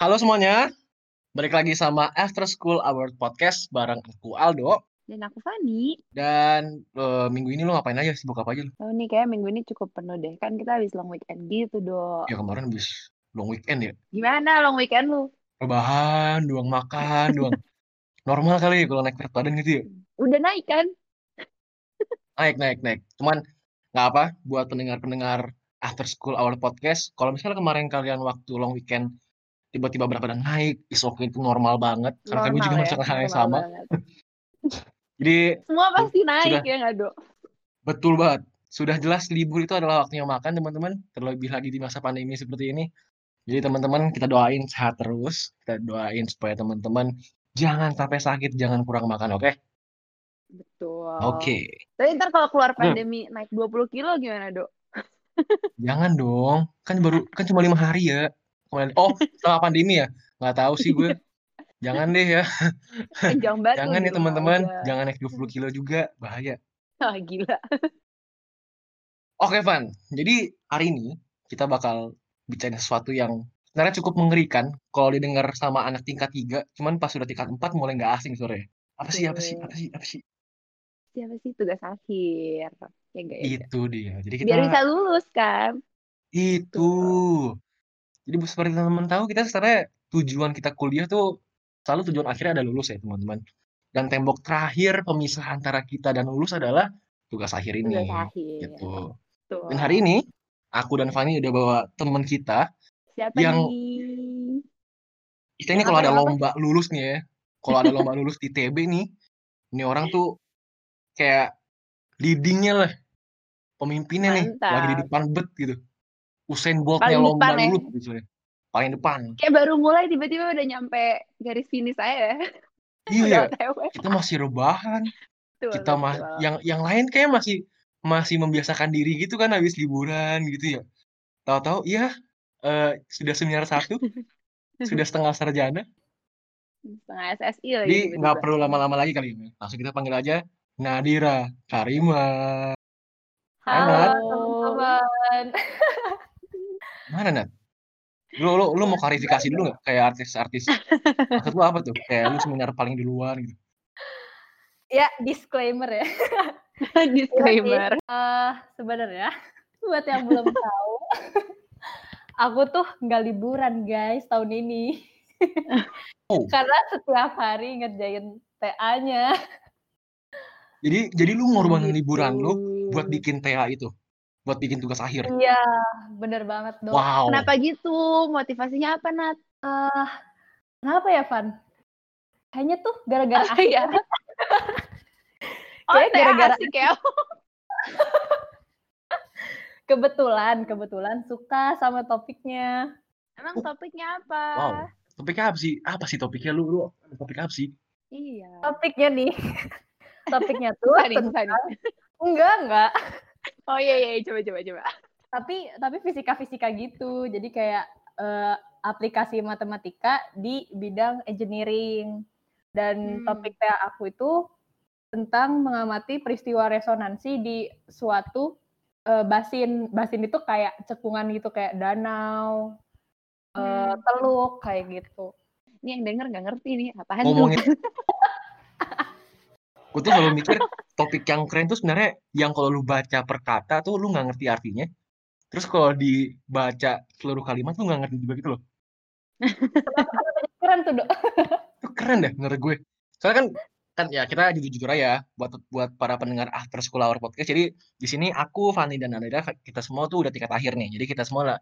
Halo semuanya, balik lagi sama After School Award Podcast bareng aku Aldo. Dan aku Fani. Dan uh, minggu ini lo ngapain aja? Sibuk apa aja lo? Oh, nih kayak minggu ini cukup penuh deh. Kan kita habis long weekend gitu, Dok. Ya kemarin habis long weekend ya. Gimana long weekend lu? Rebahan, doang makan, doang. Normal kali ya kalau naik berat badan gitu ya. Udah naik kan? Naik, naik, naik. Cuman nggak apa, buat pendengar-pendengar After School Award Podcast, kalau misalnya kemarin kalian waktu long weekend tiba-tiba berat badan naik, is okay itu normal banget. Karena kami juga Normal ya, merasakan hal yang normal sama. Jadi Semua pasti naik Sudah. ya nggak, Dok? Betul banget. Sudah jelas libur itu adalah waktunya makan, teman-teman. Terlebih lagi di masa pandemi seperti ini. Jadi teman-teman kita doain sehat terus. Kita doain supaya teman-teman jangan sampai sakit, jangan kurang makan, oke? Betul. Oke. Tapi ntar kalau keluar Hmm. pandemi naik 20 kilo gimana, Dok? Jangan dong. Kan baru kan cuma lima hari ya. Kemarin- Oh, sama pandemi ya? Nggak tahu sih gue. Jangan deh ya. Lu Jangan di ya teman-teman. aja. Jangan naik 20 kilo juga. Bahaya. Ah, gila. Oke, Van. Jadi hari ini kita bakal bicara sesuatu yang sebenarnya cukup mengerikan kalau didengar sama anak tingkat 3, cuman pas sudah tingkat 4 mulai nggak asing sore. Apa sih, apa sih, apa sih, apa sih? Siapa sih tugas akhir? Ya enggak ya? Itu dia. Jadi kita Biar bisa lulus kan? itu. Jadi seperti teman-teman tahu kita sebenarnya tujuan kita kuliah tuh selalu tujuan akhirnya ada lulus ya, teman-teman. Dan tembok terakhir pemisah antara kita dan lulus adalah tugas akhir ini. Tugas akhir. Gitu. Dan hari ini aku dan Fani udah bawa teman kita Siapa yang- nih? Kita ini kalau ada lomba lulus nih ya, kalau ada lomba lulus di TB nih, ini orang tuh kayak leadingnya lah, pemimpinnya nih, lagi di Mantap. depan bet gitu. Usain Bolt-nya lomba depan ya? lulus gitu ya. Paling depan. Kayak baru mulai tiba-tiba udah nyampe garis finish saya ya. Iya, kita masih rebahan, Betul, kita mah betul. yang yang lain kayak masih masih membiasakan diri gitu kan habis liburan gitu ya. Tahu-tahu ya eh, sudah seminar satu, sudah setengah sarjana. Setengah SSI lagi Jadi nggak perlu lama-lama lagi kali ini. Langsung kita panggil aja Nadira Karima. Halo teman-teman. Mana Nat? Lu, lu, lu mau klarifikasi dulu nggak kayak artis-artis? Maksud lu apa tuh? Kayak lu seminar paling duluan gitu. Ya, disclaimer ya. Disclaimer. Eh, sebenarnya buat yang belum tahu, aku tuh nggak liburan guys tahun ini. Oh. Karena setiap hari ngerjain TA-nya. Jadi jadi lu ngorbanin Gitu. liburan lu buat bikin TA itu, buat bikin tugas akhir. Iya, bener banget dong. Wow. Kenapa gitu? Motivasinya apa, Nat? Eh, kenapa ya, Van? Kayaknya tuh gara-gara Oh, iya. akhir. Oh, Kayak TA gara-gara asik ya. kebetulan, kebetulan suka sama topiknya. Emang topiknya apa? Wow. Topiknya apa sih? Apa sih topiknya lu? Lu topik apa sih? Iya. Topiknya nih. Topiknya tuh tentang- enggak, enggak. Oh iya, iya. Coba, coba, coba. tapi tapi fisika-fisika gitu jadi kayak eh, aplikasi matematika di bidang engineering dan Hmm. topik TA aku itu tentang mengamati peristiwa resonansi di suatu eh, basin basin itu kayak cekungan gitu kayak danau eh, Hmm. teluk kayak gitu Ini yang denger nggak ngerti nih. Apaan Ngomongin tuh? gue tuh selalu mikir topik yang keren tuh sebenarnya yang kalau lu baca per kata tuh lu nggak ngerti artinya. Terus kalau dibaca seluruh kalimat lu nggak ngerti juga gitu loh. keren tuh dok Itu keren deh menurut gue. Soalnya kan kan ya kita jujur-jujur aja buat buat para pendengar After School Hour Podcast. Jadi di sini aku, Fani dan Nadira kita semua tuh udah tingkat akhir nih. Jadi kita semua lah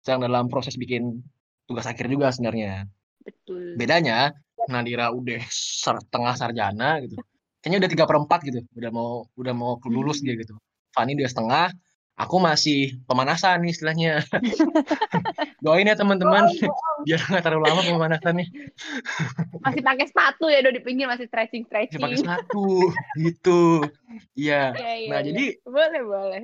sedang dalam proses bikin tugas akhir juga sebenarnya. Betul. Bedanya Nadira udah setengah sarjana gitu. Kayaknya udah tiga perempat gitu. Udah mau udah mau lulus dia gitu. Fani udah setengah. Aku masih pemanasan nih istilahnya. Doain ya teman-teman biar nggak terlalu lama pemanasannya. Masih pakai sepatu ya, Do, di pinggir masih stretching Masih stretching. pakai sepatu gitu. Iya. Iya, iya, Nah iya. jadi boleh, boleh.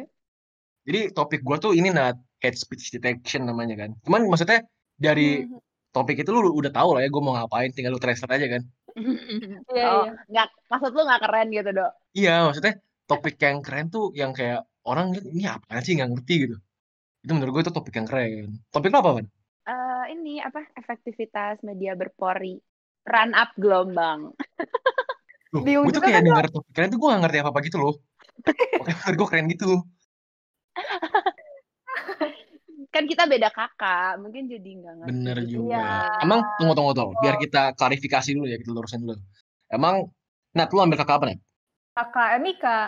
jadi topik gua tuh ini nat hate speech detection namanya kan. Cuman maksudnya dari Hmm. Topik itu lu udah tahu lah ya gue mau ngapain tinggal lu translate aja kan. Iya, oh, iya. nggak maksud lu nggak keren gitu, Dok? Iya, maksudnya topik yang keren tuh yang kayak orang lihat, ini apaan sih nggak ngerti gitu. Itu menurut gue itu topik yang keren. Topik lo apa? Eh, Eh, ini apa efektivitas media berpori run up gelombang. Loh, Di gue tuh kayak kan denger topik keren tuh gue gak ngerti apa-apa gitu loh. Oke, menurut gue keren gitu. Kan kita beda kakak, mungkin jadi nggak ngerti. Bener gitu. juga. Iya. Emang tunggu tunggu tunggu, biar kita klarifikasi dulu ya, kita lurusin dulu. Emang Nat, lu ambil kakak apa Nat? kakak Emika.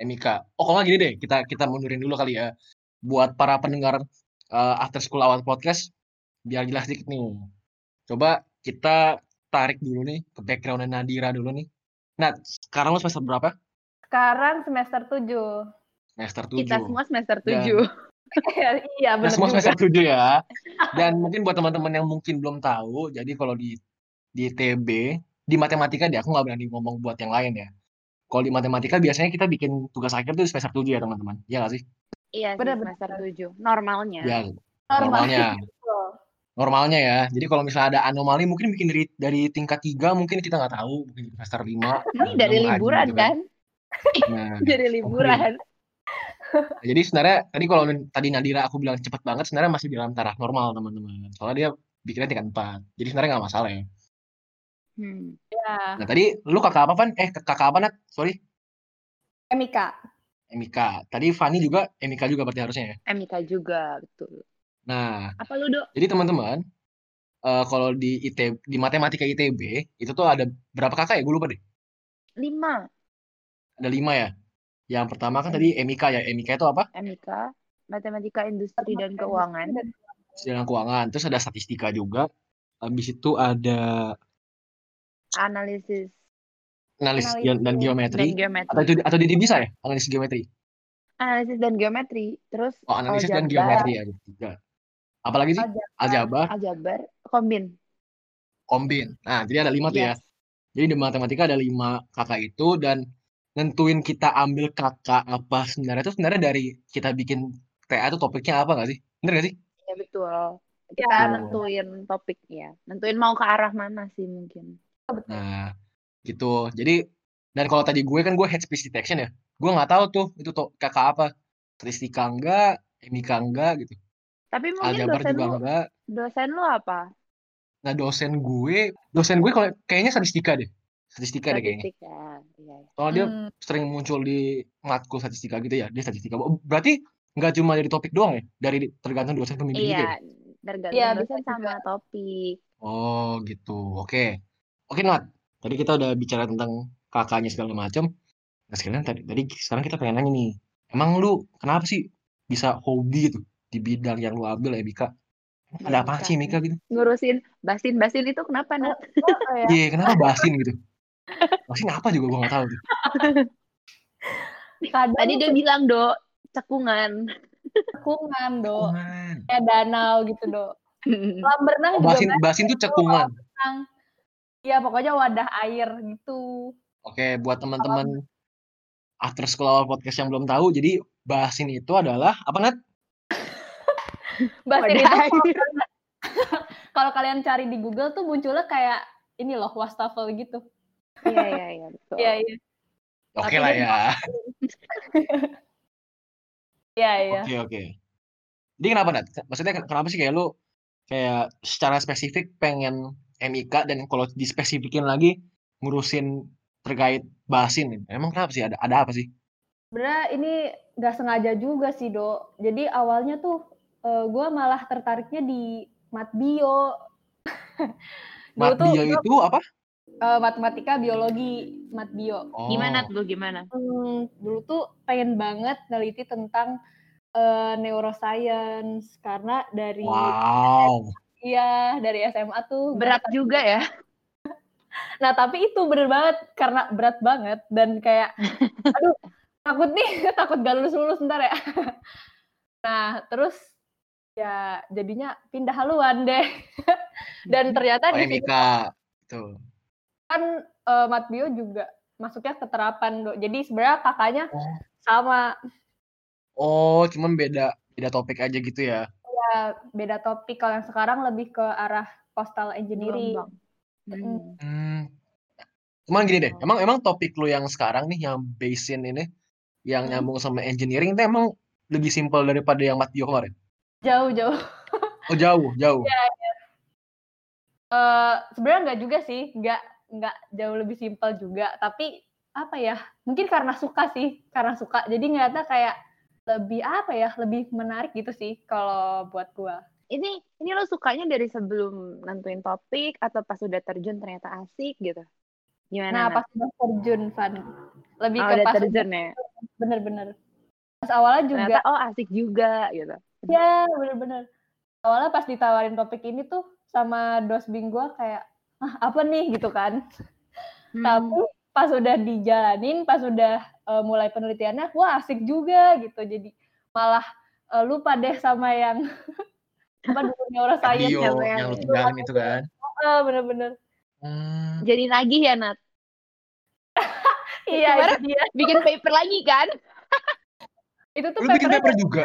Emika. Oh, kalau gini deh, kita kita mundurin dulu kali ya. Buat para pendengar eh, After School Awal Podcast, biar jelas dikit nih. Coba kita tarik dulu nih ke background Nadira dulu nih. Nat, sekarang lu semester berapa? Sekarang semester 7. Semester 7. Kita semua semester Dan- 7. iya, Nah, benar semua juga. semester 7 ya. Dan mungkin buat teman-teman yang mungkin belum tahu, jadi kalau di di TB, di matematika deh, aku nggak berani ngomong buat yang lain ya. Kalau di matematika biasanya kita bikin tugas akhir tuh semester 7 ya teman-teman. Iya nggak sih? Iya sih, Bener, semester 7. Normalnya. Ya, Normal. normalnya. Normalnya ya. Jadi kalau misalnya ada anomali mungkin bikin dari dari tingkat 3 mungkin kita nggak tahu, mungkin semester 5. Ini dari liburan kan? Nah, Dari liburan. Jadi sebenarnya tadi kalau tadi Nadira aku bilang cepet banget, sebenarnya masih di dalam taraf normal teman-teman. Soalnya dia bikinnya tingkat 4. Jadi sebenarnya nggak masalah ya. Hmm. Ya, Nah tadi lu kakak apa Van? Eh kakak apa Nat? Sorry. Emika. Emika. Tadi Fani juga Emika juga berarti harusnya ya. Emika juga, betul. Nah, Apa lu, Dok? jadi teman-teman eh, kalau di IT di matematika ITB itu tuh ada berapa kakak ya? Gue lupa deh. 5. Ada lima ya. Yang pertama kan tadi Emika ya. Emika itu apa? Emika, Matematika Industri dan Keuangan. Sedang keuangan. Terus ada statistika juga. Habis itu ada Analisis analisis Analisis ge- dan dan geometri. geometri. Atau itu atau di bisa ya? Analisis geometri. Analisis dan geometri. Terus Oh, analisis dan aljabar, geometri ya. Tiga. Apalagi sih? Aljabar. Aljabar, Aljabar, kombin. kombin. Nah, jadi ada lima tuh ya. Yes. Jadi di matematika ada lima kakak itu dan nentuin kita ambil kakak apa sebenarnya itu sebenarnya dari kita bikin TA itu topiknya apa nggak sih? Bener nggak sih? Ya betul. Ya. Kita nentuin topik ya. Nentuin mau ke arah mana sih mungkin. Nah, gitu. Jadi dan kalau tadi gue kan gue head speech detection ya. Gue nggak tahu tuh itu to kakak apa. Statistika enggak, emika enggak gitu. Tapi mungkin Aljabar dosen juga lu, enggak. dosen lu apa? Nah, dosen gue, dosen gue kalau kayaknya statistika deh. Statistika deh kayaknya. Statistika. Iya. iya. Soalnya dia Hmm, sering muncul di matkul statistika gitu ya. Dia statistika. Oh, Berarti nggak cuma dari topik doang ya? Dari tergantung dosen pembimbing juga ya? Iya, tergantung Iya, dosen bisa sama topik. Oh gitu. Oke. Oke Nat. Tadi kita udah bicara tentang kakaknya segala macam. Nah sekarang tadi, tadi sekarang kita pengen nanya nih. Emang lu kenapa sih bisa hobi gitu di bidang yang lu ambil ya Mika? Ada apa Mika. sih Mika gitu? Ngurusin basin-basin itu kenapa, Nat? apa ya? Iya kenapa basin gitu? Basin apa juga gua nggak tahu tuh. Kadang Tadi dia bilang, Dok, cekungan. cekungan, do. Cekungan. Kayak danau gitu, do. Kolam berenang Oh, juga basin basin tuh cekungan. berenang. Iya, pokoknya wadah air gitu. Oke, buat teman-teman after school awal podcast yang belum tahu, jadi basin itu adalah apa Nat? Basin Wadah itu air. kalau kalian- kalau kalian cari di Google tuh munculnya kayak ini loh, wastafel gitu. Iya, iya, iya, betul. Iya, iya. Oke lah ya. Iya, iya. Oke oke. Jadi kenapa Nat? Maksudnya ken- kenapa sih kayak lu kayak secara spesifik pengen MIK dan kalau dispesifikin lagi ngurusin terkait basin. Emang kenapa sih? Ada ada apa sih? Sebenarnya ini nggak sengaja juga sih, Do. Jadi awalnya tuh gue malah tertariknya di mat bio. Dulu Mat tuh bio gua, itu apa? Eh, matematika biologi, mat bio. Gimana Oh. tuh, gimana? Hmm, dulu tuh pengen banget neliti tentang eh, neuroscience karena dari Wow. iya dari SMA tuh Berat juga ya? Nah, tapi itu bener banget karena berat banget dan kayak aduh, takut nih, takut gak lulus-lulus ntar ya. Nah, terus ya jadinya pindah haluan deh. Dan ternyata Oh, di situ MIK. Tuh. Kan eh, mat bio juga masuknya ke terapan, Do. Jadi sebenarnya kakaknya Oh. sama Oh, cuman beda beda topik aja gitu ya. ya, beda topik. Kalau yang sekarang lebih ke arah coastal engineering. Hmm. Hmm. Cuman gini deh, emang emang topik lu yang sekarang nih yang basin ini yang Hmm. nyambung sama engineering itu emang lebih simpel daripada yang mat bio kemarin? Jauh-jauh. Oh jauh, jauh. Ya, ya. Eh, sebenarnya nggak juga sih, nggak nggak jauh lebih simpel juga, tapi apa ya? Mungkin karena suka sih, karena suka. Jadi ngeliatnya kayak lebih apa ya? Lebih menarik gitu sih kalau buat gua. Ini ini lo sukanya dari sebelum nentuin topik atau pas udah terjun ternyata asik gitu? Gimana? Nah, pas udah terjun, Van. Lebih Oh, ke pas terjun ya. bener-bener. Pas awalnya juga, Ternyata oh asik juga gitu. ya bener-bener. Awalnya pas ditawarin topik ini tuh sama dosbing gua kayak, ah apa nih gitu kan. Hmm. Tapi pas udah dijalanin, pas udah eh, mulai penelitiannya, wah asik juga gitu. Jadi malah eh, lupa deh sama yang apa dulunya orang sains Bio yang- yang lu tinggalin itu kan. Bener-bener. Hmm. Jadi nagih ya Nat. Iya, itu dia. Bikin paper lagi kan? Itu tuh Lu bikin papernya paper juga?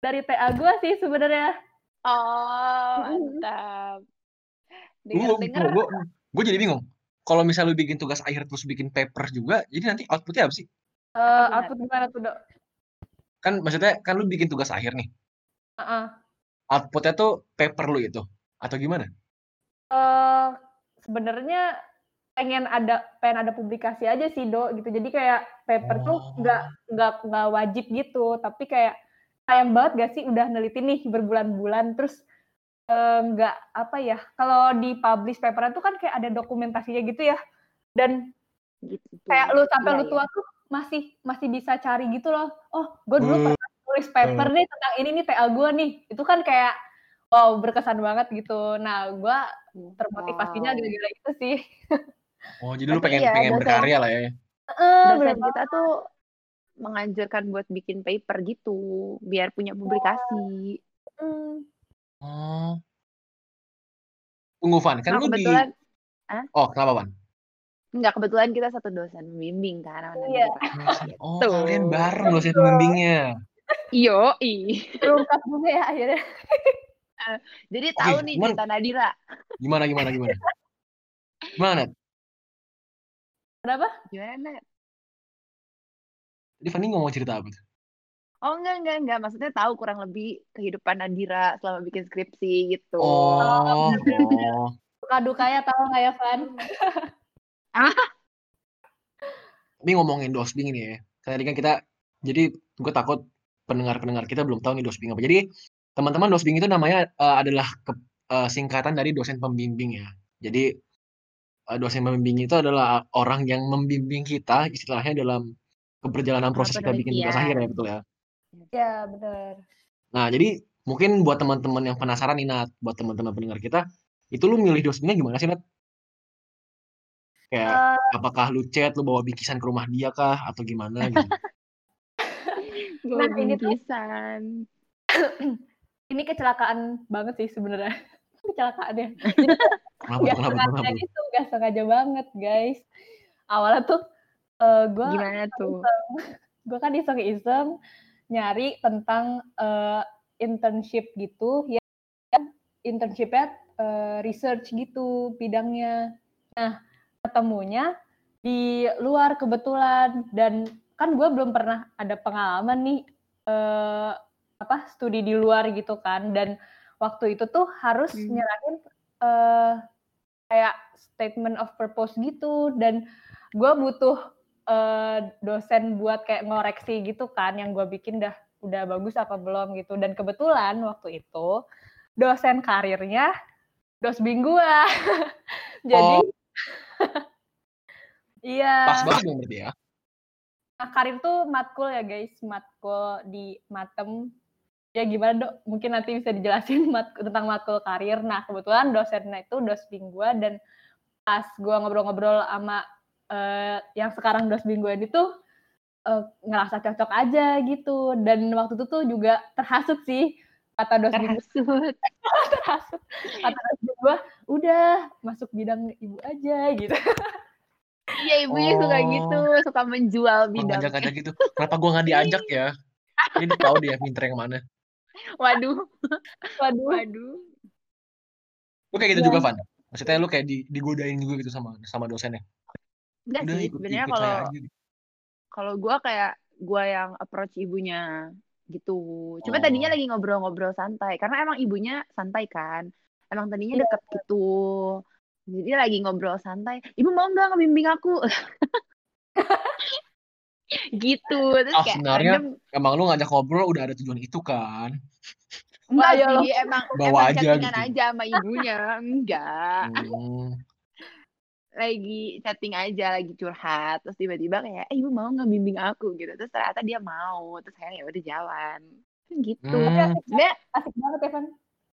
dari TA gua sih sebenarnya. Oh, mantap. Gue Dengar-dengar gue gue jadi bingung. Kalau misal lu bikin tugas akhir terus bikin paper juga, jadi nanti outputnya apa sih? Eh, benar. output gimana tuh, Dok? Kan maksudnya kan lu bikin tugas akhir nih. Heeh. Outputnya tuh paper lu itu atau gimana? eh sebenarnya pengen ada pengen ada publikasi aja sih do gitu jadi kayak paper tuh Oh. nggak nggak nggak wajib gitu tapi kayak sayang banget gak sih udah neliti nih berbulan-bulan terus eh, nggak apa ya kalau di publish papernya tuh kan kayak ada dokumentasinya gitu ya dan gitu. kayak lu sampai Iya, lu iya. tua tuh masih masih bisa cari gitu loh oh gue dulu Hmm. pernah tulis paper nih tentang ini nih TA gue nih itu kan kayak wow berkesan banget gitu nah gue termotivasinya Wow. gara-gara itu sih Oh, jadi lu pengen iya, pengen dosen- berkarya lah ya. Heeh, Dosen kita tuh menganjurkan buat bikin paper gitu biar punya publikasi. banget. Oh. Tunggu Van, kan Nah, lu di kebetulan Oh, kenapa Van? enggak kebetulan kita satu dosen membimbing kan sama Iya. Oh, Tuh. kalian bareng dosen pembimbingnya. Iyo, ih. terungkap juga ya akhirnya Jadi Oke, tahu nih cuman- cerita Nadira. Gimana gimana gimana? Gimana? Nat? kenapa Gimana, Nat? Jadi Fanny ngomong cerita apa tuh? Oh enggak enggak enggak maksudnya tahu kurang lebih kehidupan Nadira selama bikin skripsi gitu. Oh, oh. duka dukanya tahu nggak ya Van Ini ngomongin dosbing ini ya. Karena tadi kan kita jadi gue takut pendengar-pendengar kita belum tahu nih dosbing apa. Jadi teman-teman dosbing itu namanya eh, adalah ke- eh, singkatan dari dosen pembimbing ya. Jadi eh, dosen pembimbing itu adalah orang yang membimbing kita istilahnya dalam keberjalanan Dalam proses kita bikin tugas akhir ya betul ya. Ya benar Nah, jadi mungkin buat teman-teman yang penasaran nih Nat, buat teman-teman pendengar kita, itu lu milih dosbingnya gimana sih Nat? Kayak Eh, apakah lu chat, lu bawa bikisan ke rumah dia kah atau gimana gitu? Nah, ini tuh- bingkisan. ini kecelakaan banget sih sebenarnya kecelakaannya Kenapa nggak tuh? Kenapa sengaja Kenapa tuh? gitu nggak sengaja banget guys awalnya tuh eh gue Gimana tuh? gue kan iseng-iseng nyari tentang eh, internship gitu ya internshipnya eh, research gitu bidangnya. Nah ketemunya di luar kebetulan dan kan gue belum pernah ada pengalaman nih eh, apa studi di luar gitu kan. Dan waktu itu tuh harus Hmm. nyerahin eh, kayak statement of purpose gitu. Dan gue butuh eh, dosen buat kayak ngoreksi gitu kan yang gue bikin dah udah bagus apa belum gitu dan kebetulan waktu itu dosen karirnya dosbing gue jadi Oh. iya Pas banget dong berarti ya. Nah, karir tuh matkul ya guys, matkul di Matem. Ya gimana dok? Mungkin nanti bisa dijelasin mat tentang matkul karir. Nah kebetulan dosennya itu dosbing gue dan pas gue ngobrol-ngobrol sama eh, yang sekarang dosbing gue ini tuh eh, ngerasa cocok aja gitu. Dan waktu itu tuh juga terhasut sih kata gue Terhasut. terhasut. Kata dosbing gue udah masuk bidang ibu aja gitu. Iya ibunya suka Oh. gitu, suka menjual bidang. ngajak-ngajak gitu. Kenapa gua nggak diajak ya? Dia tahu dia pinter yang mana. Waduh, Waduh. waduh. Lu kayak gitu Iya. juga, Van? Maksudnya lu kayak di, digodain juga gitu sama sama dosennya? Enggak Udah sih, ikut, sebenarnya ikut kalau kalau gue kayak gue yang approach ibunya gitu. Cuma Oh. tadinya lagi ngobrol-ngobrol santai karena emang ibunya santai kan. emang tadinya deket gitu jadi lagi ngobrol santai ibu mau nggak ngebimbing aku gitu terus Ah, kayak sebenarnya random emang lu ngajak ngobrol udah ada tujuan itu kan. enggak lo. sih emang Bawa emang aja gitu. aja sama ibunya enggak Hmm. Lagi chatting aja lagi curhat terus tiba-tiba kayak eh ibu mau ngebimbing aku gitu terus ternyata dia mau terus saya ya udah jalan gitu Hmm. dia Asik banget ya.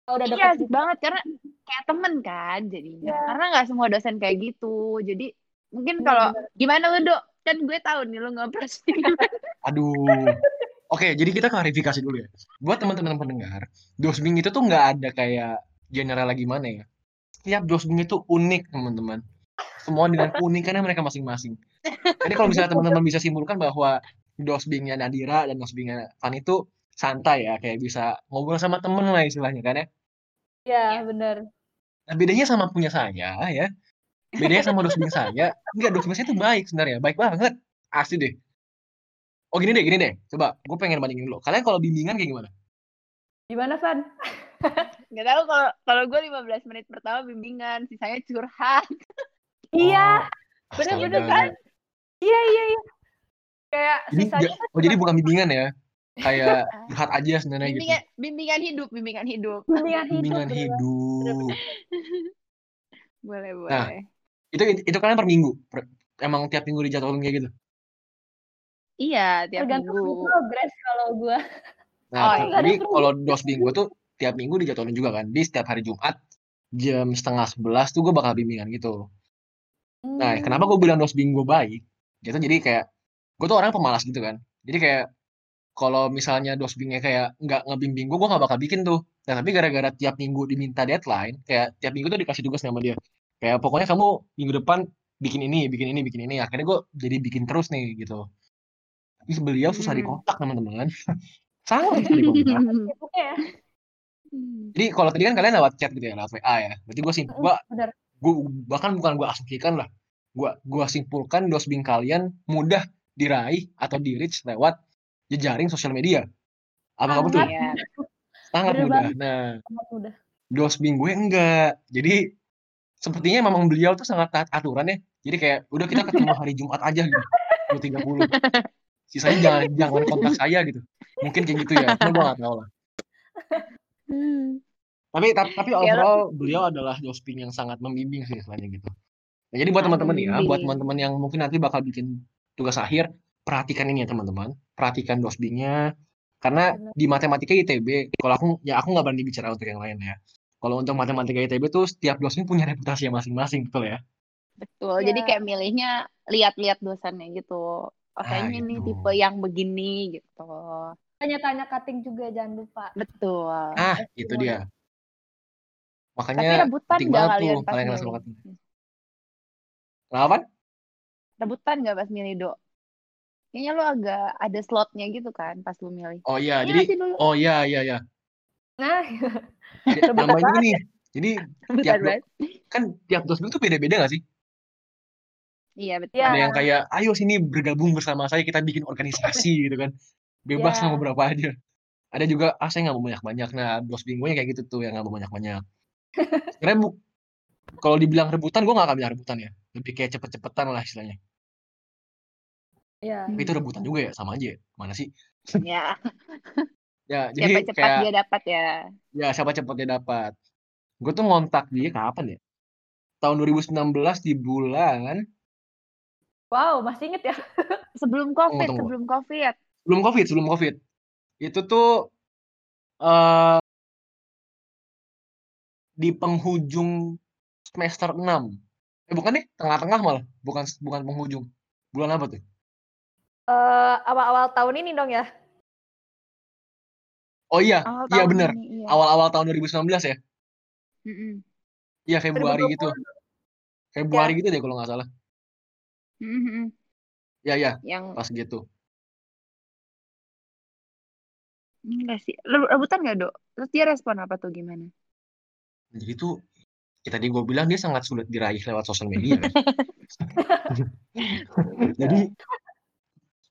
Kalau udah iya asik banget karena kayak temen kan jadinya Iya. karena nggak semua dosen kayak gitu jadi mungkin Iya, kalau gimana lu dok kan gue tahu nih lu ngapres Aduh. Oke, jadi kita klarifikasi dulu ya. Buat teman-teman pendengar, dosbing itu tuh nggak ada kayak general gimana ya. Setiap dosbing itu unik, teman-teman. Semua dengan keunikannya mereka masing-masing. Jadi kalau misalnya teman-teman bisa simpulkan bahwa dosbingnya Nadira dan dosbingnya Fan itu santai ya, kayak bisa ngobrol sama temen lah istilahnya kan ya. Iya, Iya. bener. Nah, bedanya sama punya saya ya. Bedanya sama dosbing saya, enggak dosbing saya itu baik sebenarnya, baik banget. Asli deh. Oh gini deh, gini deh. Coba, gue pengen bandingin dulu. Kalian kalau bimbingan kayak gimana? Gimana, Van? nggak tahu kalau kalau gue 15 menit pertama bimbingan sisanya curhat Iya, Oh, bener-bener astaga. kan? Iya, iya, iya. Kayak Jadi, sisanya kan oh jadi bukan bimbingan ya? Kayak curhat aja sebenarnya gitu. bimbingan bimbingan hidup bimbingan hidup bimbingan hidup. Bimbingan bener. hidup. boleh boleh Nah. Itu itu kalian per minggu. Per- emang tiap minggu dijadwalin kayak gitu. iya tiap Tergantung minggu progres kalau gue. Nah, Oh, tuh, iya. jadi kalau dosbing gue tuh tiap minggu dijadwalin juga kan. Di setiap hari Jumat jam setengah sebelas tuh gue bakal bimbingan gitu. Nah, kenapa gue bilang dosbing gue baik? Gitu jadi kayak gue tuh orang pemalas gitu kan. Jadi kayak kalau misalnya dosbingnya kayak nggak ngebimbing gue, gue nggak bakal bikin tuh. Nah, tapi gara-gara tiap minggu diminta deadline, kayak tiap minggu tuh dikasih tugas sama dia. Kayak pokoknya kamu minggu depan bikin ini, bikin ini, bikin ini. Akhirnya gue jadi bikin terus nih gitu. Tapi beliau susah Hmm. dikontak teman-teman. Sangat susah dikontak. Sibuknya ya. Hmm. Jadi kalau tadi kan kalian lewat chat gitu ya, lewat WA ya. Berarti gue sim, gua, Bener. gua bahkan bukan gue asumsikan lah. Gua gua simpulkan dosbing kalian mudah diraih atau di reach lewat jejaring sosial media. Apakah Sangat. betul? Iya. Sangat Bener mudah. banget. Nah, Sangat mudah. dosbing gue enggak. Jadi sepertinya memang beliau tuh sangat taat aturan ya. Jadi kayak udah kita ketemu hari Jumat aja gitu. 230. Sisanya jangan jangan kontak saya gitu. Mungkin kayak gitu ya. Cuma gue gak tahu lah. Hmm. Tapi tapi, Ya, overall beliau adalah dosbing yang sangat membimbing sih istilahnya gitu. Nah, jadi buat teman-teman ya, buat teman-teman yang mungkin nanti bakal bikin tugas akhir, perhatikan ini ya teman-teman. Perhatikan dosbingnya. Karena di matematika ITB, kalau aku ya aku nggak berani bicara untuk yang lain ya. Kalau untuk matematika ITB tuh setiap dosen punya reputasi masing-masing, betul ya? betul Iya. jadi kayak milihnya lihat-lihat dosennya gitu oh, Ah, kayaknya nih gitu. tipe yang begini gitu Tanya-tanya cutting juga jangan lupa. betul Ah, itu dia. tapi Makanya rebutan penting banget kalian tuh pas kalian. Kenapa? rebutan nggak pas milih dok kayaknya lu agak ada slotnya gitu kan pas lu milih Oh iya, Iya jadi oh iya iya iya. Nah, Rebutan juga nih. Jadi rebutan tiap do- banget kan tiap dosbing tuh beda-beda gak sih? iya betul Iya. Ada yang kayak ayo sini bergabung bersama saya kita bikin organisasi gitu kan. Bebas Iya. mau berapa aja. Ada juga ah saya nggak mau banyak-banyak. Nah, dosbing gue kayak gitu tuh yang nggak mau banyak-banyak. Sebenarnya bu, kalau dibilang rebutan gue nggak akan bilang rebutan ya. Lebih kayak cepet-cepetan lah istilahnya. ya. Tapi itu rebutan juga ya sama aja. ya. Mana sih? ya Ya siapa jadi cepat kayak dia dapat ya ya siapa cepat dia dapat. Gue tuh ngontak dia kapan ya? Tahun 2019 di bulan Wow, masih inget ya? sebelum covid tunggu. sebelum covid Sebelum Covid, sebelum Covid. Itu tuh eh di penghujung semester 6. Eh bukan deh, tengah-tengah malah. Bukan bukan penghujung. Bulan apa tuh? Eh, awal-awal tahun ini dong ya? Oh iya, awal iya ini iya Awal-awal tahun 2019 ya? Mm-mm. Iya Februari 2020. gitu. Februari gitu deh kalau nggak salah. Mm-mm. Iya iya, yang pas gitu. enggak sih Re- rebutan nggak dok terus dia respon apa tuh gimana Jadi tuh ya tadi gue bilang dia sangat sulit diraih lewat sosial media kan. Jadi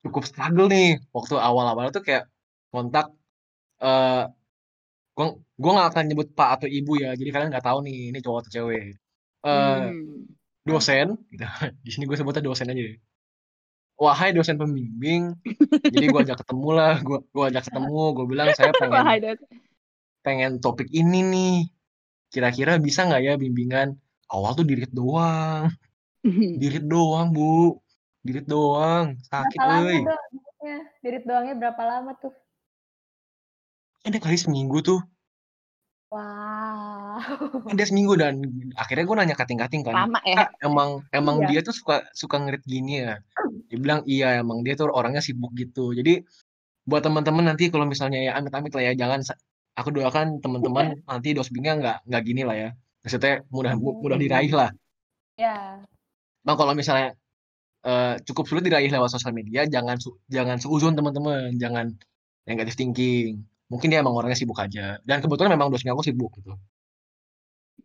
cukup struggle nih waktu awal-awal tuh kayak kontak eh Gua gua nggak akan nyebut Pak atau Ibu ya, jadi kalian nggak tahu nih ini cowok atau cewek. Eh, Hmm. dosen, gitu. Di sini gue sebutnya dosen aja deh. Wahai dosen pembimbing, jadi gue ajak ketemu lah, gue gue ajak ketemu, gue bilang saya pengen pengen topik ini nih. Kira-kira bisa nggak ya bimbingan? Awal tuh dirit doang, dirit doang bu, dirit doang, sakit Berapa lama euy. maksudnya? Dirit doangnya berapa lama tuh? Ada kali seminggu tuh, Wow. ada seminggu dan akhirnya gue nanya kating-kating kan, Lama ya. Kak, emang emang Iya. dia tuh suka suka ngerit gini ya? Dia bilang iya emang dia tuh orangnya sibuk gitu. Jadi buat teman-teman nanti kalau misalnya ya amit-amit lah ya jangan aku doakan teman-teman nanti dosbingnya nggak nggak gini lah ya. Maksudnya mudah mu- mudah diraih lah. Ya. Bang kalau misalnya eh, cukup sulit diraih lewat sosial media, jangan su- jangan seuzon teman-teman, jangan negative thinking. Mungkin dia emang orangnya sibuk aja. Dan kebetulan memang dosen aku sibuk gitu.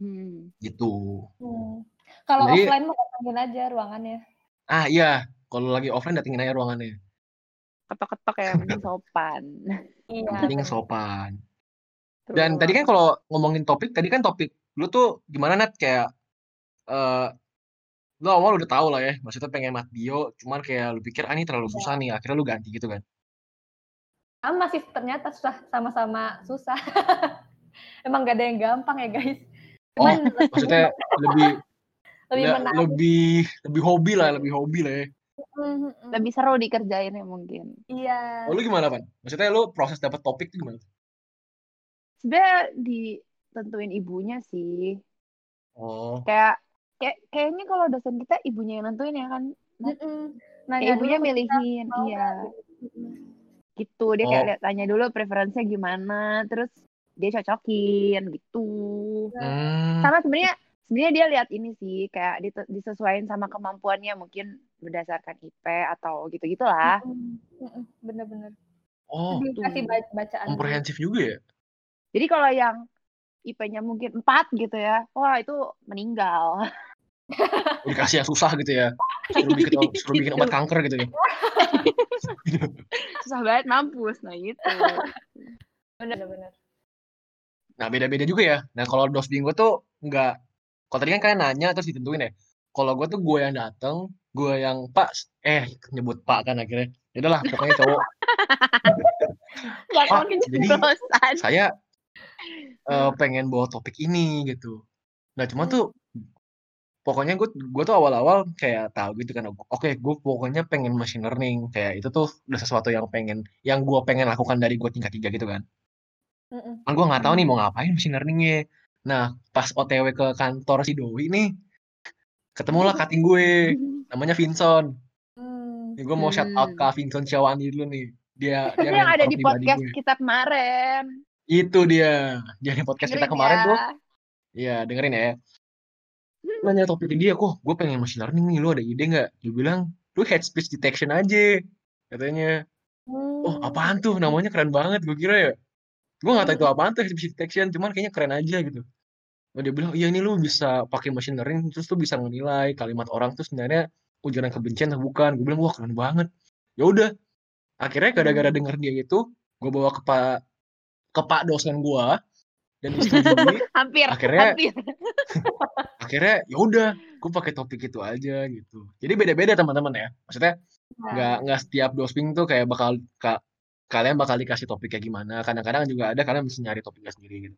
Hmm. Gitu. Hmm. Kalau offline mah datangin aja ruangannya. Ah iya, kalau lagi offline datengin aja ruangannya. Ketok-ketok ya, mending sopan. Iya. Yang penting sopan. Dan tadi kan kalau ngomongin topik, tadi kan topik lu tuh gimana Nat kayak eh lu awal udah tahu lah ya, maksudnya pengen mat bio, cuman kayak lu pikir ah ini terlalu susah nih, akhirnya lu ganti gitu kan. Sama sih ternyata susah sama-sama susah. Emang gak ada yang gampang ya guys. Oh, Cuman maksudnya lebih lebih le- menarik. lebih lebih hobi lah, lebih hobi lah ya. Mm, mm, mm. lebih seru dikerjainnya mungkin. Iya. Oh, lu gimana, Pan? Maksudnya lu proses dapet topik tuh gimana? Sebenarnya ditentuin ibunya sih. Oh, Kayak kayak kayaknya kalau dosen kita ibunya yang nentuin ya kan. Kayak Nanya ibunya milihin, iya. Mm-mm. Gitu. Dia kayak Oh. lihat tanya dulu preferensinya gimana, terus dia cocokin gitu. hmm, Sama sebenarnya sebenarnya dia lihat ini sih kayak disesuaikan sama kemampuannya mungkin berdasarkan IP atau gitu-gitulah. Mm-mm. Mm-mm. Bener-bener. oh, Dikasih ba- bacaan. komprehensif juga ya. Jadi kalau yang IP-nya mungkin 4 gitu ya, wah itu meninggal. Dikasih yang susah gitu ya. Suruh bikin suruh bikin obat kanker gitu ya. Susah banget mampus, nah gitu. Bener-bener. Nah, beda-beda juga ya. Nah, kalau dos bingo tuh nggak, kalau tadi kan kalian nanya terus ditentuin ya. Kalau gue tuh gue yang dateng, gue yang Pak, eh nyebut Pak kan akhirnya. Ya udahlah, pokoknya cowok. Gak Pak, mungkin jadi saya eh, pengen bawa topik ini gitu. Nah, cuma tuh pokoknya gue gue tuh awal-awal kayak tahu gitu kan. Oke, gue pokoknya pengen machine learning. Kayak itu tuh udah sesuatu yang pengen, yang gue pengen lakukan dari gue tingkat tiga gitu kan. Kan gue nggak tahu nih mau ngapain machine learningnya. Nah, pas OTW ke kantor si Doi nih, ketemulah cutting gue, namanya Vincent. Hmm. Nih, gue mau shout out Hmm. ke Vincent Syawani dulu nih. Dia dia yang ada di podcast gue. kita kemarin. Itu dia. Dia di podcast kita Dengerin kemarin ya. tuh. Iya, dengerin ya. Nanya topik dia, kok gue pengen machine learning nih, lu ada ide nggak? Dia bilang, lu head speech detection aja. Katanya, oh Hmm. apaan tuh? Namanya keren banget, gue kira ya. Gue nggak tahu itu apaan tuh head speech detection, cuman kayaknya keren aja gitu. Oh, dia bilang, iya ini lu bisa pakai machine learning, terus lu bisa menilai kalimat orang tuh sebenarnya ujaran kebencian atau bukan. Gue bilang, wah keren banget. Ya udah, akhirnya gara-gara Hmm. denger dia itu, gue bawa ke pak ke pak dosen gue dan disetujui. Hampir, Akhirnya- hampir. akhirnya ya udah, gue pakai topik itu aja gitu. Jadi beda-beda teman-teman ya. Maksudnya Nah, nggak nggak setiap dosing tuh kayak bakal ka- kalian bakal dikasih topik kayak gimana. Kadang-kadang juga ada kalian bisa nyari topiknya sendiri gitu.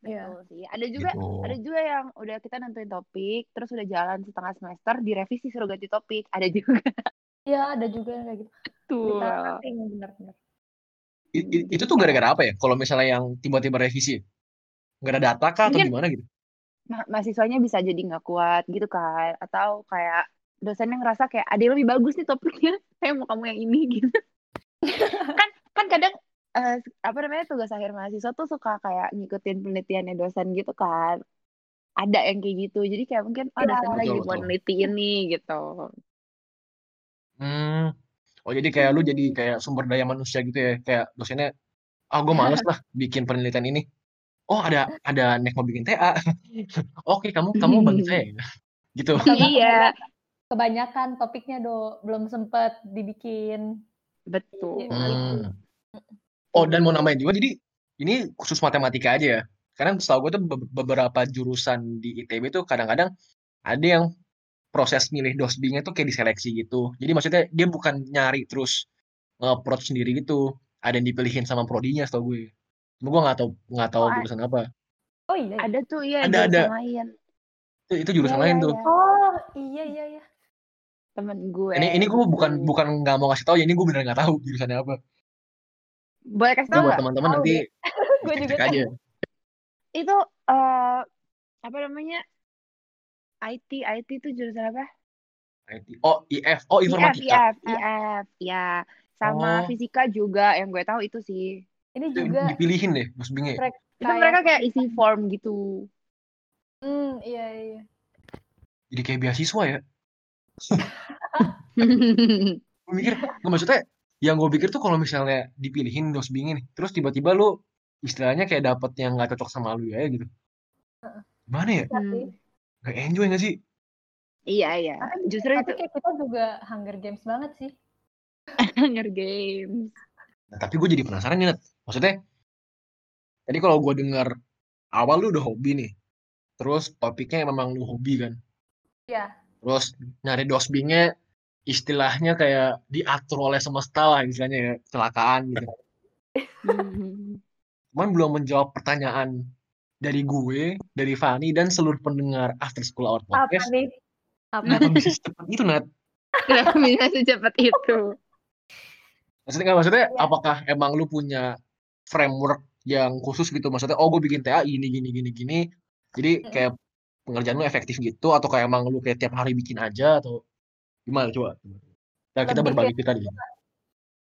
Iya. Sih. Ada juga Gitu. ada juga yang udah kita nentuin topik, terus udah jalan setengah semester, direvisi suruh ganti topik. Ada juga Iya, ada juga yang kayak gitu. tuh. Ditarating bener-bener. Itu tuh gara-gara apa ya? Kalau misalnya yang tiba-tiba revisi, nggak ada data kah atau Mungkin- gimana gitu? Ma- mahasiswanya bisa jadi nggak kuat gitu kan, atau kayak dosennya ngerasa kayak ada yang lebih bagus nih topiknya, saya mau kamu yang ini gitu. kan kan kadang eh, apa namanya tugas akhir mahasiswa tuh suka kayak ngikutin penelitiannya dosen gitu kan. Ada yang kayak gitu. Jadi kayak mungkin oh Iya, dosen lagi betul, mau ini gitu. Hmm. Oh jadi kayak lu jadi kayak sumber daya manusia gitu ya? Kayak dosennya, ah gue males lah bikin penelitian ini. Oh ada ada nek mau bikin TA. Oke kamu kamu bantu saya ya? Gitu. Karena Iya, Kebanyakan topiknya do belum sempet dibikin. betul. Iya. Hmm. Oh dan mau nambahin juga jadi ini khusus matematika aja ya. Karena setahu gue tuh be- beberapa jurusan di ITB tuh kadang-kadang ada yang proses milih dosbingnya tuh kayak diseleksi gitu. Jadi maksudnya dia bukan nyari terus nge-approach sendiri gitu. Ada yang dipilihin sama prodinya setahu gue. Cuma gue nggak tahu nggak tahu Oh, jurusan apa. Oh iya. Ada tuh iya Ada, jurusan ada. lain. Itu, itu jurusan Iya, lain iya, tuh. iya. Oh iya iya iya. Temen gue. Ini ini gue bukan bukan nggak mau ngasih tahu ya ini gue beneran nggak tahu jurusannya apa. Boleh kasih Itu tau buat teman-teman Tahu nanti Gue juga cek aja. Itu eh apa namanya? IT, IT itu jurusan apa? IT. Oh IF, oh IF, informatika. IF, IF, ya. Sama Oh. fisika juga yang gue tahu itu sih. Ini juga dipilihin deh dosbingnya. track Itu kayak mereka kayak isi form gitu. Hmm, iya iya. Jadi kayak beasiswa ya. Gue mikir, nggak maksudnya yang gue pikir tuh kalau misalnya dipilihin dosbingnya nih, terus tiba-tiba lu istilahnya kayak dapet yang nggak cocok sama lu ya gitu. Gimana ya? Sih. Hmm. Gak enjoy gak sih? Iya, iya. Tapi, Justru tapi itu kayak kita juga Hunger Games banget sih. Hunger Games. Nah, tapi gue jadi penasaran nih, Nat. Maksudnya, tadi kalau gue dengar awal lu udah hobi nih, terus topiknya memang lu hobi kan, Iya. terus nyari dosbingnya istilahnya kayak diatur oleh semesta lah istilahnya ya, kecelakaan gitu. Hmm. Cuman belum menjawab pertanyaan dari gue, dari Fani, dan seluruh pendengar After School Hour Apa Podcast. nih? Apa? Kenapa bisa secepat itu, Nat? Kenapa bisa secepat itu? Maksudnya, nggak, maksudnya Iya. apakah emang lu punya framework yang khusus gitu? Maksudnya, oh gue bikin TA gini, gini, gini, gini. Jadi kayak pengerjaan lu efektif gitu, atau kayak emang lu kayak tiap hari bikin aja, atau gimana? Coba. Nah, kita berbagi kita di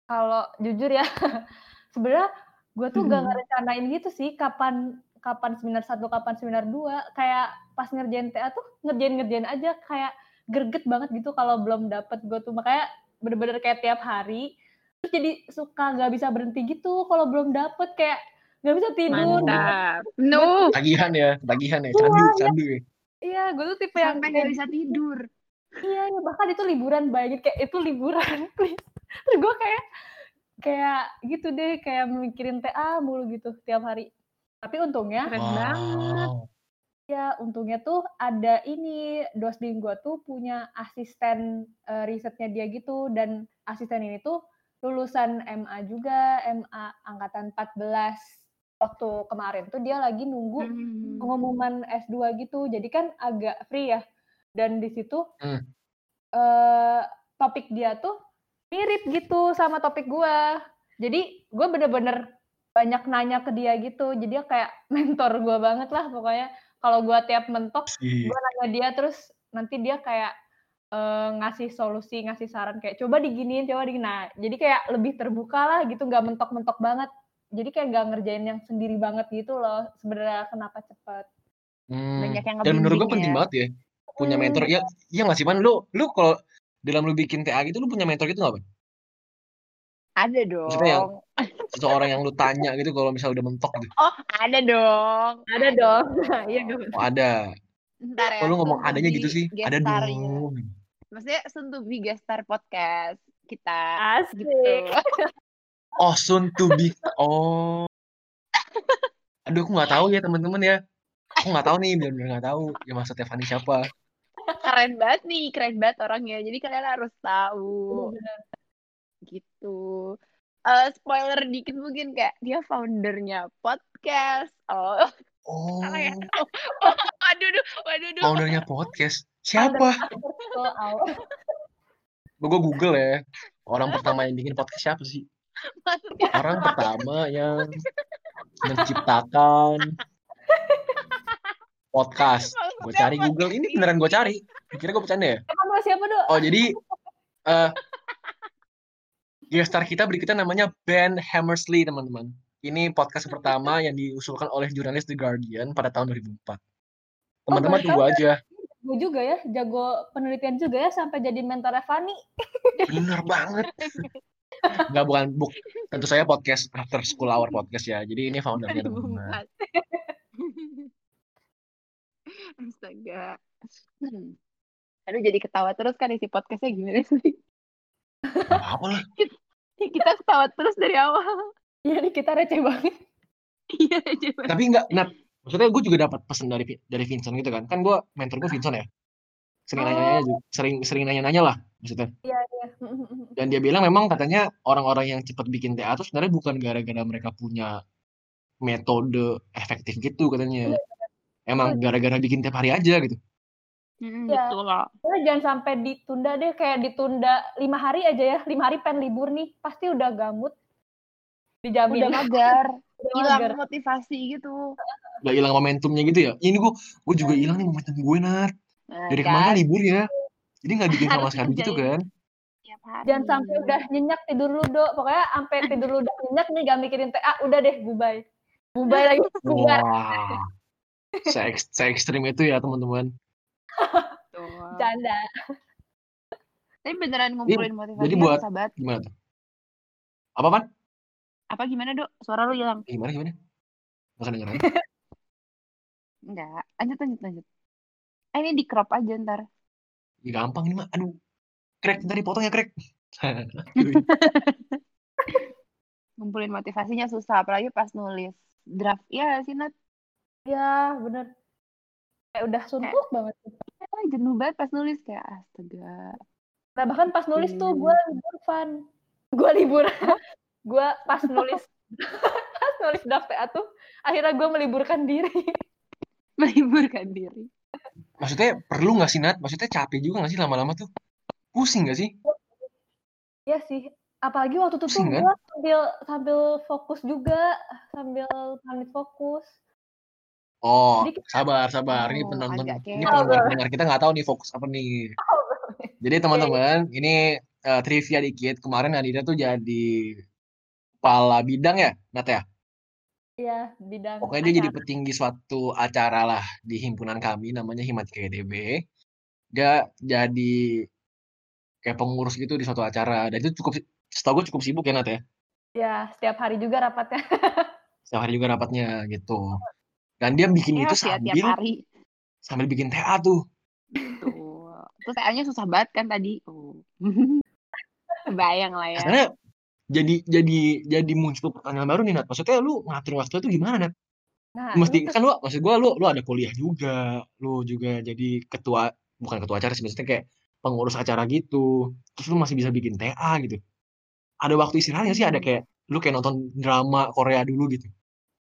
Kalau jujur ya, sebenarnya gue tuh gak Mhm. ngerencanain gitu sih kapan kapan seminar satu, kapan seminar dua. Kayak pas ngerjain TA tuh ngerjain-ngerjain aja kayak greget banget gitu kalau belum dapet gue tuh makanya bener-bener kayak tiap hari terus jadi suka nggak bisa berhenti gitu kalau belum dapet kayak nggak bisa tidur Mantap. No. tagihan ya, tagihan ya, candu, Wah, candu ya. iya gue tuh tipe yang Sampai nggak bisa tidur. iya iya, bahkan itu liburan bayangin kayak itu liburan please terus gue kayak kayak gitu deh kayak mikirin TA mulu gitu tiap hari tapi untungnya Keren banget. Wow. ya untungnya tuh ada ini dosbing gue tuh punya asisten eh, risetnya dia gitu dan asisten ini tuh lulusan MA juga MA angkatan 14 waktu kemarin tuh dia lagi nunggu Hmm. pengumuman S2 gitu jadi kan agak free ya dan di situ Hmm. eh topik dia tuh mirip gitu sama topik gua jadi gue bener-bener banyak nanya ke dia gitu jadi dia kayak mentor gua banget lah pokoknya kalau gua tiap mentok gue nanya dia terus nanti dia kayak eh, ngasih solusi ngasih saran kayak coba diginiin coba diginiin nah jadi kayak lebih terbuka lah gitu nggak mentok-mentok banget jadi kayak nggak ngerjain yang sendiri banget gitu loh sebenarnya kenapa cepet Hmm. Banyak yang Dan menurut gue penting ya. banget ya punya Hmm. mentor. Ya, iya nggak sih man? Lu, lu kalau dalam lu bikin TA gitu, lu punya mentor gitu nggak, Ban? Ada dong. Maksudnya yang seseorang yang lu tanya gitu kalau misalnya udah mentok gitu. Oh, ada dong. ada dong iya gue Oh ada. Ntar ya. Kalau lu ngomong adanya gitu sih. Ada dong. Maksudnya soon to be guest star podcast kita. asik Gitu. Oh soon to be. Oh. Aduh aku nggak tahu ya teman-teman ya. Aku nggak tahu nih, benar-benar nggak tahu. Ya maksudnya Fanny siapa? keren banget nih, keren banget orangnya. Jadi kalian harus tahu. Gitu. Eh, spoiler dikit mungkin kayak dia foundernya podcast. Oh, Oh, salah ya? Oh, waduh, duh, waduh, duh. foundernya podcast. Siapa? Gue Google ya. Orang pertama yang bikin podcast siapa sih? Maksudnya Orang pertama yang menciptakan podcast. Gue cari apa Google. Ini beneran gue cari. Kira gue bercanda ya? Siapa dok? Oh jadi eh guest star kita berikutnya namanya Ben Hammersley teman-teman. Ini podcast pertama yang diusulkan oleh jurnalis The Guardian pada tahun 2004. Teman-teman baru tunggu aja. Gue juga ya, jago penelitian juga ya sampai jadi mentor Fanny. Bener banget. Enggak bukan buk. Tentu saya podcast After School Hour podcast ya. Jadi ini foundernya teman-teman. 2004. Astaga. Hmm. Aduh jadi ketawa terus kan isi podcastnya gimana sih? Apa lah. Kita ketawa terus dari awal. Iya nih kita receh banget. Iya, coba. Tapi enggak, Nat. Maksudnya gue juga dapat pesan dari dari Vincent gitu kan. Kan gue mentor gue Vincent ya. Sering Oh. nanya-nanya juga, sering sering nanya-nanya lah maksudnya. Iya, iya. Dan dia bilang memang katanya orang-orang yang cepat bikin TA tuh sebenarnya bukan gara-gara mereka punya metode efektif gitu katanya. Iya, Emang gara-gara bikin tiap hari aja gitu. Mm, Iya. betul lah. Pokoknya jangan sampai ditunda deh, kayak ditunda lima hari aja ya. Lima hari pengen libur nih, pasti udah gamut. Dijamin. Udah mager, Udah hilang motivasi gitu. Gak hilang momentumnya gitu ya. Ini gue gue juga hilang nih momentum gue Nat. Nah, Dari kan, kemarin kan libur ya. Jadi nggak bikin sama sekali gitu kan. Jangan sampai udah nyenyak tidur lu, Dok. Pokoknya sampai tidur lu udah nyenyak nih gak mikirin TA, udah deh bubai. Bubai lagi, bubar. Wah. Se, se ekstrim itu ya teman-teman. Tuh. Canda. Tapi beneran ngumpulin motivasi jadi buat- banget. Gimana tuh? Apa pan? Apa gimana, Dok? Suara lu hilang. Gimana gimana? Gak kedengeran. Enggak. Lanjut, lanjut, lanjut. Eh, ini di crop aja ntar. Ya, gampang ini mah. Aduh. Crack tadi potong ya crack. Ngumpulin motivasinya susah, apalagi pas nulis draft. Iya sih, Nat. Ya, bener. Kayak udah suntuk banget. Jenuh banget pas nulis. Kayak, astaga. Nah, bahkan pas nulis tuh Hmm. gue libur, Van. Gue libur. gue pas nulis pas nulis draft TA tuh, akhirnya gue meliburkan diri. Meliburkan diri. Maksudnya perlu nggak sih Nat? Maksudnya capek juga nggak sih lama-lama tuh? Pusing nggak sih? Iya sih. Apalagi waktu itu tuh Pusing kan? gue sambil sambil fokus juga, sambil pamit fokus. Oh, Jadi kita- sabar, sabar. Ini Oh, penonton, ini chaos. pendengar, kita nggak tahu nih fokus apa nih. Jadi teman-teman, ini eh, trivia dikit. Kemarin Nadira tuh jadi kepala bidang ya, Nat ya? Iya, bidang Pokoknya dia jadi petinggi suatu acara lah di himpunan kami, namanya Himat KDB. Dia jadi kayak pengurus gitu di suatu acara. Dan itu cukup, setahu gue cukup sibuk ya Nat ya? Ya, setiap hari juga rapatnya. Setiap hari juga rapatnya gitu. Dan dia bikin itu ya tiap sambil hari. sambil bikin TA tuh. Tuh. Terus TA-nya susah banget kan tadi. Oh. Kebayang lah ya. Karena jadi jadi jadi muncul pertanyaan baru nih Nat. Maksudnya lu ngatur waktu itu gimana Nat? Nah, Mesti kan lu maksud gua lu lu ada kuliah juga, lu juga jadi ketua bukan ketua acara sih maksudnya kayak pengurus acara gitu. Terus lu masih bisa bikin TA gitu. Ada waktu istirahatnya sih ada Hmm. kayak lu kayak nonton drama Korea dulu gitu.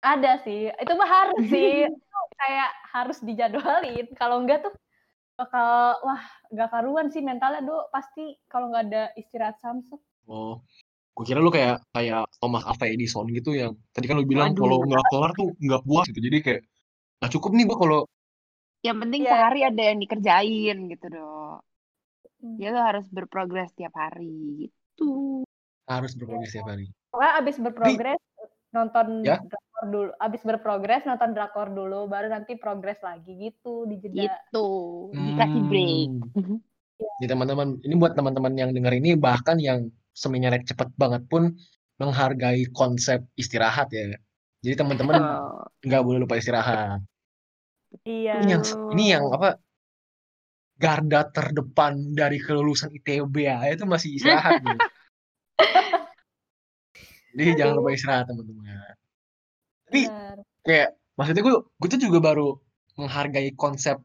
Ada sih. Itu mah harus sih. Itu kayak harus dijadwalin. Kalau enggak tuh bakal wah gak karuan sih mentalnya do pasti kalau nggak ada istirahat samsung. Oh, gue kira lu kayak kayak Thomas Alva Edison gitu yang tadi kan lu bilang kalau nggak kelar tuh nggak puas gitu. Jadi kayak nggak cukup nih gua kalau Yang penting Iya. sehari ada yang dikerjain gitu dong. Hmm. Dia tuh harus berprogres tiap hari gitu. harus berprogres setiap hari. Pokoknya abis berprogres nonton Ya. Dulu. Abis berprogres nonton drakor dulu, baru nanti progres lagi gitu di jeda. Gitu. Dikasih break. Hmm. Ini teman-teman, ini buat teman-teman yang dengar ini bahkan yang seminya cepet banget pun menghargai konsep istirahat ya. Jadi teman-teman Oh, nggak boleh lupa istirahat. Iya. Ini yang ini yang apa? Garda terdepan dari kelulusan ITB ya, itu masih istirahat. Jadi jangan lupa istirahat teman-teman. Tapi Benar. kayak maksudnya gue gue tuh juga baru menghargai konsep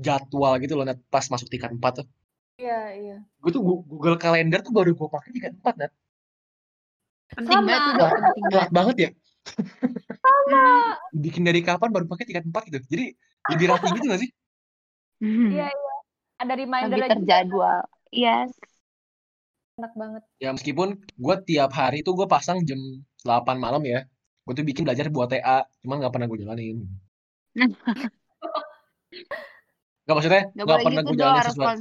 jadwal gitu loh Nat, pas masuk tingkat 4 tuh. Iya, iya. Gue tuh Google Calendar tuh baru gue pakai tingkat 4 Nat. penting Sama. banget tuh, penting Telat banget. banget ya. Hmm. Bikin dari kapan baru pakai tingkat 4 gitu. Jadi lebih rapi gitu gak sih? Hmm. Iya, iya. Ada reminder Lebih lagi terjadwal. Yes. enak banget. Ya meskipun gue tiap hari tuh gue pasang jam 8 malam ya. Gue tuh bikin belajar buat TA, cuman gak pernah gue jalanin. Gak maksudnya Gak gak boleh pernah gitu gue jalanin sesuai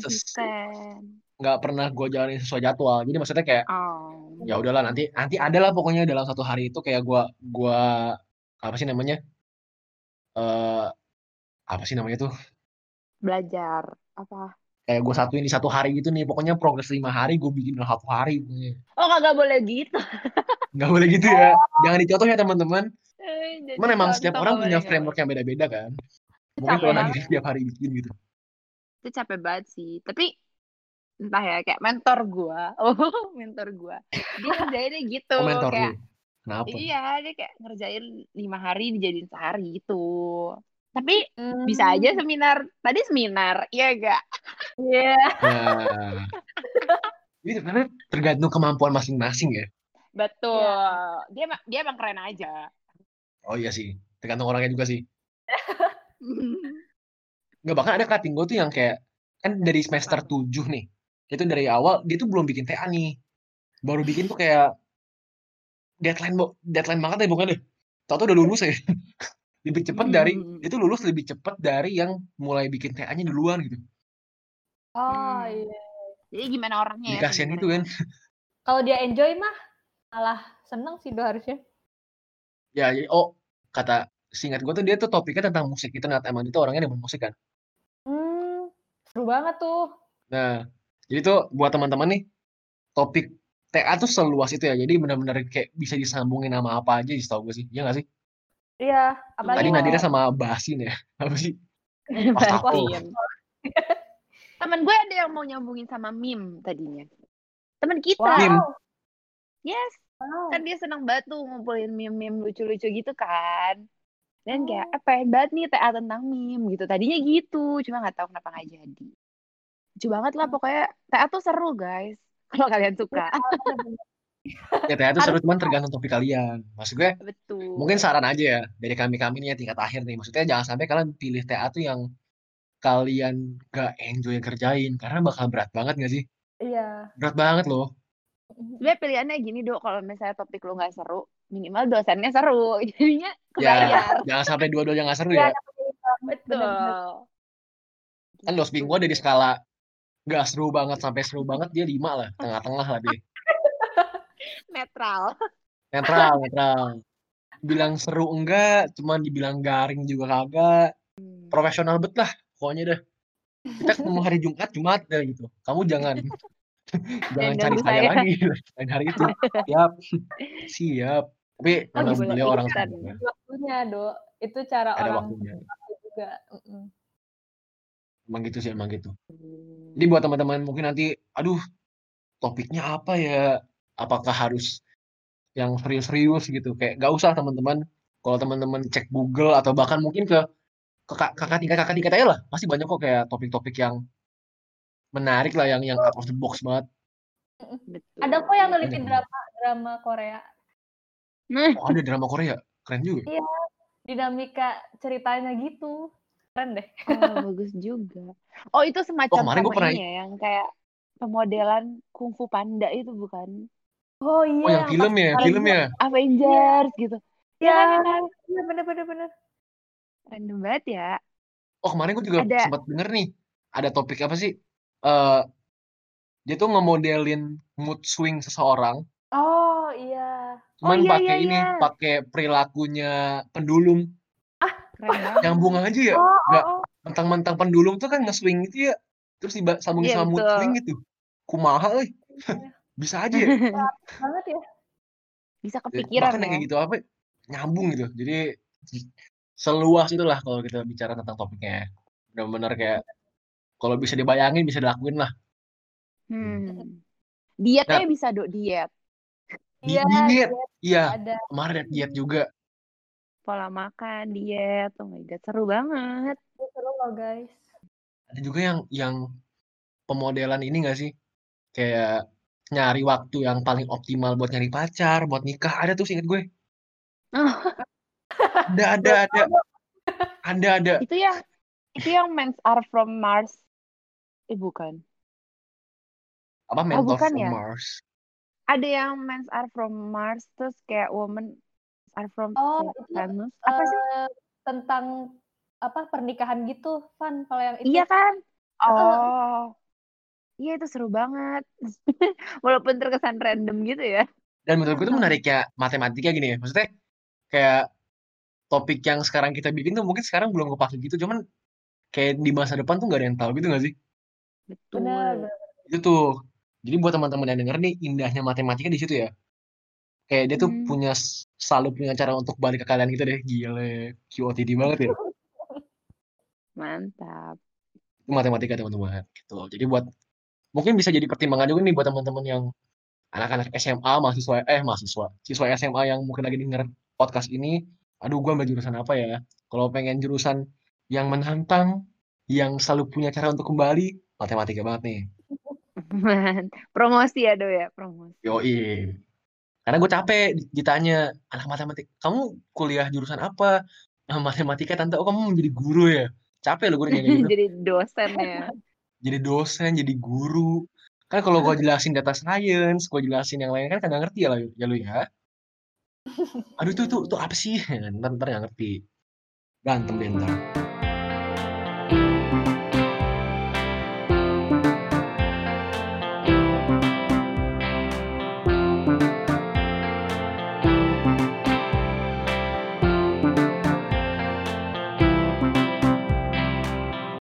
nggak pernah gue jalanin sesuai jadwal. Jadi maksudnya kayak Oh. ya udahlah nanti nanti ada lah pokoknya dalam satu hari itu kayak gua gua apa sih namanya eh apa sih namanya tuh Belajar. Apa? Kayak gue satuin di satu hari gitu nih pokoknya progres lima hari gue bikin dalam satu hari. Oh, kagak boleh gitu. nggak boleh gitu ya jangan dicontoh ya teman-teman Eh, cuman emang setiap nggak orang punya framework yang beda-beda kan mungkin kalau nanti tiap hari bikin gitu. Itu capek banget sih. Tapi entah ya kayak mentor gua. Oh, mentor gua. Dia kerjainnya gitu oh mentor kayak lu Kenapa? Iya, dia kayak ngerjain lima hari dijadiin sehari gitu. Tapi bisa aja Hmm, seminar. Tadi seminar, iya gak? Iya. Nah, ini sebenarnya tergantung kemampuan masing-masing ya. Betul. Iya. Dia dia emang keren aja. Oh iya sih, tergantung orangnya juga sih. Nggak bahkan ada cutting gue tuh yang kayak kan dari semester 7 nih. Itu dari awal dia tuh belum bikin TA nih. Baru bikin tuh kayak deadline bo- deadline banget deh bukan deh. Tau udah lulus ya. Lebih cepat dari Hmm. itu lulus lebih cepat dari yang mulai bikin TA-nya duluan gitu. Oh Hmm. iya. Jadi gimana orangnya ya Dikasihan itu kan. Kalau dia enjoy mah malah seneng sih do harusnya. Ya, jadi oh kata singkat gue tuh dia tuh topiknya tentang musik itu Nat emang itu orangnya demen musik kan. Hmm, seru banget tuh. Nah, jadi tuh buat teman-teman nih topik TA tuh seluas itu ya. Jadi benar-benar kayak bisa disambungin sama apa aja sih setahu gue sih. Iya nggak sih? Iya, apalagi Tadi Iya. Nadira sama Basin ya. Apa sih? Basin. Temen gue ada yang mau nyambungin sama meme tadinya. Temen kita. wow. Yes. wow. Kan dia seneng banget tuh ngumpulin meme-meme lucu-lucu gitu kan. Dan kayak, Oh. eh pengen banget nih TA tentang meme gitu. Tadinya gitu, cuma nggak tahu kenapa nggak jadi. Lucu banget lah pokoknya. TA tuh seru guys. Kalau kalian suka. Ya TA tuh seru cuman tergantung topik kalian. Maksud gue Betul. mungkin saran aja ya dari kami-kami nih yang tingkat akhir nih. Maksudnya jangan sampai kalian pilih TA tuh yang kalian gak enjoy kerjain karena bakal berat banget gak sih? Iya. Berat banget loh. Sebenarnya pilihannya gini dok, kalau misalnya topik lu nggak seru, minimal dosennya seru. Jadinya Ya, kebayar. jangan sampai dua-duanya gak seru Iya, ya. ada Betul. bener-bener. Kan dosping gue dari skala gak seru banget sampai seru banget dia lima lah. Tengah-tengah lah dia. Netral. Netral, netral. Bilang seru enggak, cuman dibilang garing juga kagak. Profesional bet lah, pokoknya dah. Kita ketemu hari Jumat, Jumat dah gitu. Kamu jangan jangan Dan cari saya saya. lagi lain hari itu. Siap, siap. Tapi Oh, memang beliau orang ya. Waktunya, Do. Itu cara Ada orang waktunya. juga. Emang gitu sih, emang gitu. Jadi buat teman-teman mungkin nanti, aduh, topiknya apa ya? Apakah harus yang serius-serius gitu? Kayak gak usah teman-teman. Kalau teman-teman cek Google atau bahkan mungkin ke kakak kakak tingkat kakak tingkat aja lah, pasti banyak kok kayak topik-topik yang menarik lah, yang yang out of the box banget. Betul. Ada kok yang neliti Banyak. drama drama Korea. Oh ada drama Korea, keren juga. Dinamika ceritanya gitu. Keren deh. Oh, bagus juga. Oh, itu semacam Oh, kemarin sama pernah- ini ya, yang kayak pemodelan Kung Fu Panda itu bukan? Oh iya. Oh yang film ya, film ya. Avengers gitu. Iya, Iya kan, kan? iya bener-bener bener. Random banget ya. Oh kemarin gue juga Ada. sempat denger nih, ada topik apa sih? Eh dia tuh ngemodelin mood swing seseorang, Oh iya. cuman iya, pakai iya, ini, iya. pakai perilakunya pendulum. Keren banget. Nyambung aja ya, Oh, nggak oh, oh. mentang-mentang pendulum tuh kan nge-swing itu ya, terus disambungin Iya, sama mood swing gitu. Kumaha euy. Bisa aja ya. banget ya. Bisa Ya, kepikiran Bahkan yang ya. kayak gitu apa nyambung gitu. Jadi seluas itulah kalau kita bicara tentang topiknya. Benar-benar kayak kalau bisa dibayangin bisa dilakuin lah. Hmm. Dietnya bisa dok diet. Di, Iya, diet. diet Iya, ada. kemarin ada diet juga. Pola makan, diet. Oh my god, seru banget. Itu seru loh guys. Ada juga yang yang pemodelan ini gak sih? Kayak nyari waktu yang paling optimal buat nyari pacar, buat nikah. Ada tuh seinget gue. Oh, Ada, ada, ada. Ada, ada. itu yang itu yang men are from Mars. Eh bukan. Apa Men bukan from ya? Mars. Ada yang men are from Mars terus kayak woman are from Oh, Venus. Apa sih? Tentang apa pernikahan gitu, Van. Kalau yang itu. Iya kan? Oh. Iya itu seru banget. Walaupun terkesan random gitu ya. Dan menurut gue tuh menariknya matematika gini ya. Maksudnya kayak topik yang sekarang kita bikin tuh mungkin sekarang belum kepake gitu. Cuman kayak di masa depan tuh gak ada yang tahu gitu gak sih? Betul. Benar. Itu tuh. Jadi buat teman-teman yang denger nih indahnya matematika di situ ya. Kayak dia tuh Hmm. punya selalu punya cara untuk balik ke kalian gitu deh. Gile, QOTD banget ya. Mantap. Itu matematika teman-teman gitu. Jadi buat mungkin bisa jadi pertimbangan juga nih buat teman-teman yang anak-anak SMA, mahasiswa eh mahasiswa, siswa SMA yang mungkin lagi denger podcast ini, aduh gue ambil jurusan apa ya? Kalau pengen jurusan yang menantang, yang selalu punya cara untuk kembali, matematika banget nih. promosi ya do ya promosi. Yoi. Karena gue capek ditanya, anak matematika, kamu kuliah jurusan apa? Nah, matematika tante, oh kamu menjadi guru ya? Capek loh gue nanya gitu. jadi dosen ya. Jadi dosen, jadi guru. Kan kalau gue jelasin data science, gue jelasin yang lain kan kagak ngerti ya, ya lu ya. Aduh itu tuh, tuh apa sih? Ntar ntar nggak ngerti. Berantem deh ntar.